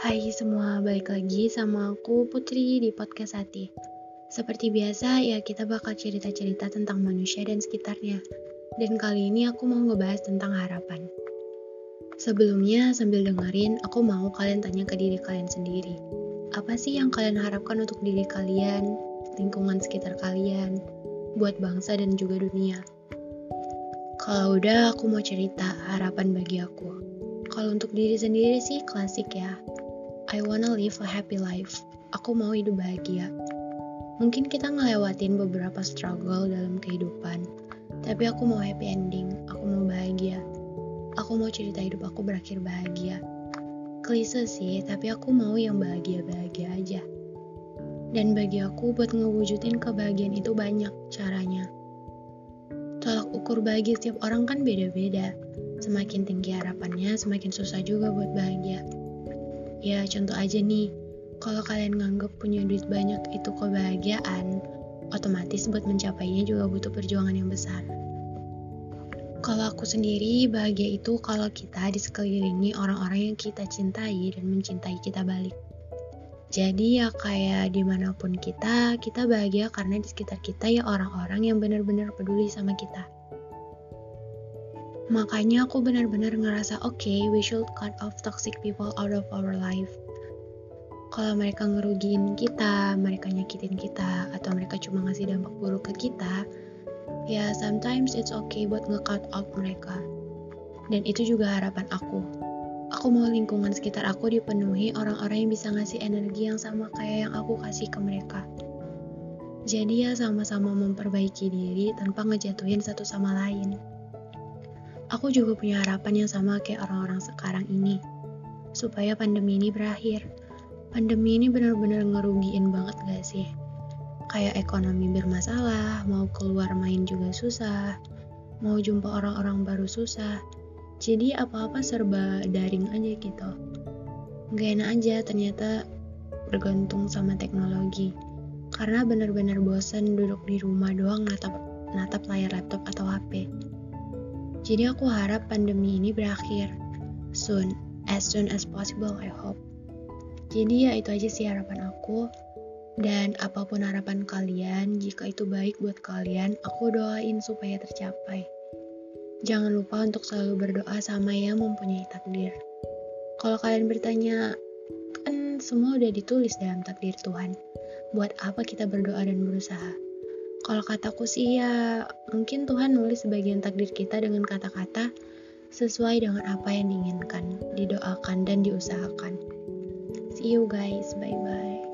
Hai semua, balik lagi sama aku Putri di podcast Hati. Seperti biasa ya kita bakal cerita-cerita tentang manusia dan sekitarnya. Dan kali ini aku mau ngebahas tentang harapan. Sebelumnya sambil dengerin, aku mau kalian tanya ke diri kalian sendiri. Apa sih yang kalian harapkan untuk diri kalian, lingkungan sekitar kalian, buat bangsa dan juga dunia? Kalau udah aku mau cerita harapan bagi aku. Kalau untuk diri sendiri sih klasik ya. I wanna live a happy life. Aku mau hidup bahagia. Mungkin kita ngelewatin beberapa struggle dalam kehidupan, tapi aku mau happy ending. Aku mau bahagia. Aku mau cerita hidup aku berakhir bahagia. Klise sih, tapi aku mau yang bahagia-bahagia aja. Dan bagi aku buat ngewujudin kebahagiaan itu banyak caranya. Tolak ukur bahagia setiap orang kan beda-beda Semakin tinggi harapannya, semakin susah juga buat bahagia. Ya, contoh aja nih, kalau kalian nganggep punya duit banyak itu kebahagiaan, otomatis buat mencapainya juga butuh perjuangan yang besar. Kalau aku sendiri, bahagia itu kalau kita di sekelilingi orang-orang yang kita cintai dan mencintai kita balik. Jadi ya kayak di mana pun kita, kita bahagia karena di sekitar kita ya orang-orang yang benar-benar peduli sama kita. Makanya aku benar-benar ngerasa oke, okay, we should cut off toxic people out of our life. Kalau mereka ngerugiin kita, mereka nyakitin kita, atau mereka cuma ngasih dampak buruk ke kita, ya sometimes it's okay buat nge-cut out mereka. Dan itu juga harapan aku. Aku mau lingkungan sekitar aku dipenuhi orang-orang yang bisa ngasih energi yang sama kayak yang aku kasih ke mereka. Jadi ya sama-sama memperbaiki diri tanpa ngejatuhin satu sama lain. Aku juga punya harapan yang sama kayak orang-orang sekarang ini, supaya pandemi ini berakhir. Pandemi ini benar-benar ngerugiin banget gak sih? Kayak ekonomi bermasalah, mau keluar main juga susah, mau jumpa orang-orang baru susah. Jadi apa-apa serba daring aja gitu. Gak enak aja ternyata bergantung sama teknologi. Karena benar-benar bosan duduk di rumah doang natap, natap layar laptop atau HP. Jadi aku harap pandemi ini berakhir soon, as soon as possible I hope. Jadi ya itu aja sih harapan aku. Dan apa pun harapan kalian, jika itu baik buat kalian, aku doain supaya tercapai. Jangan lupa untuk selalu berdoa sama yang mempunyai takdir. Kalau kalian bertanya, kan semua udah ditulis dalam takdir Tuhan. Buat apa kita berdoa dan berusaha? Kalau kataku sih ya mungkin Tuhan nulis sebagian takdir kita dengan kata-kata sesuai dengan apa yang diinginkan, didoakan dan diusahakan. See you guys, bye bye.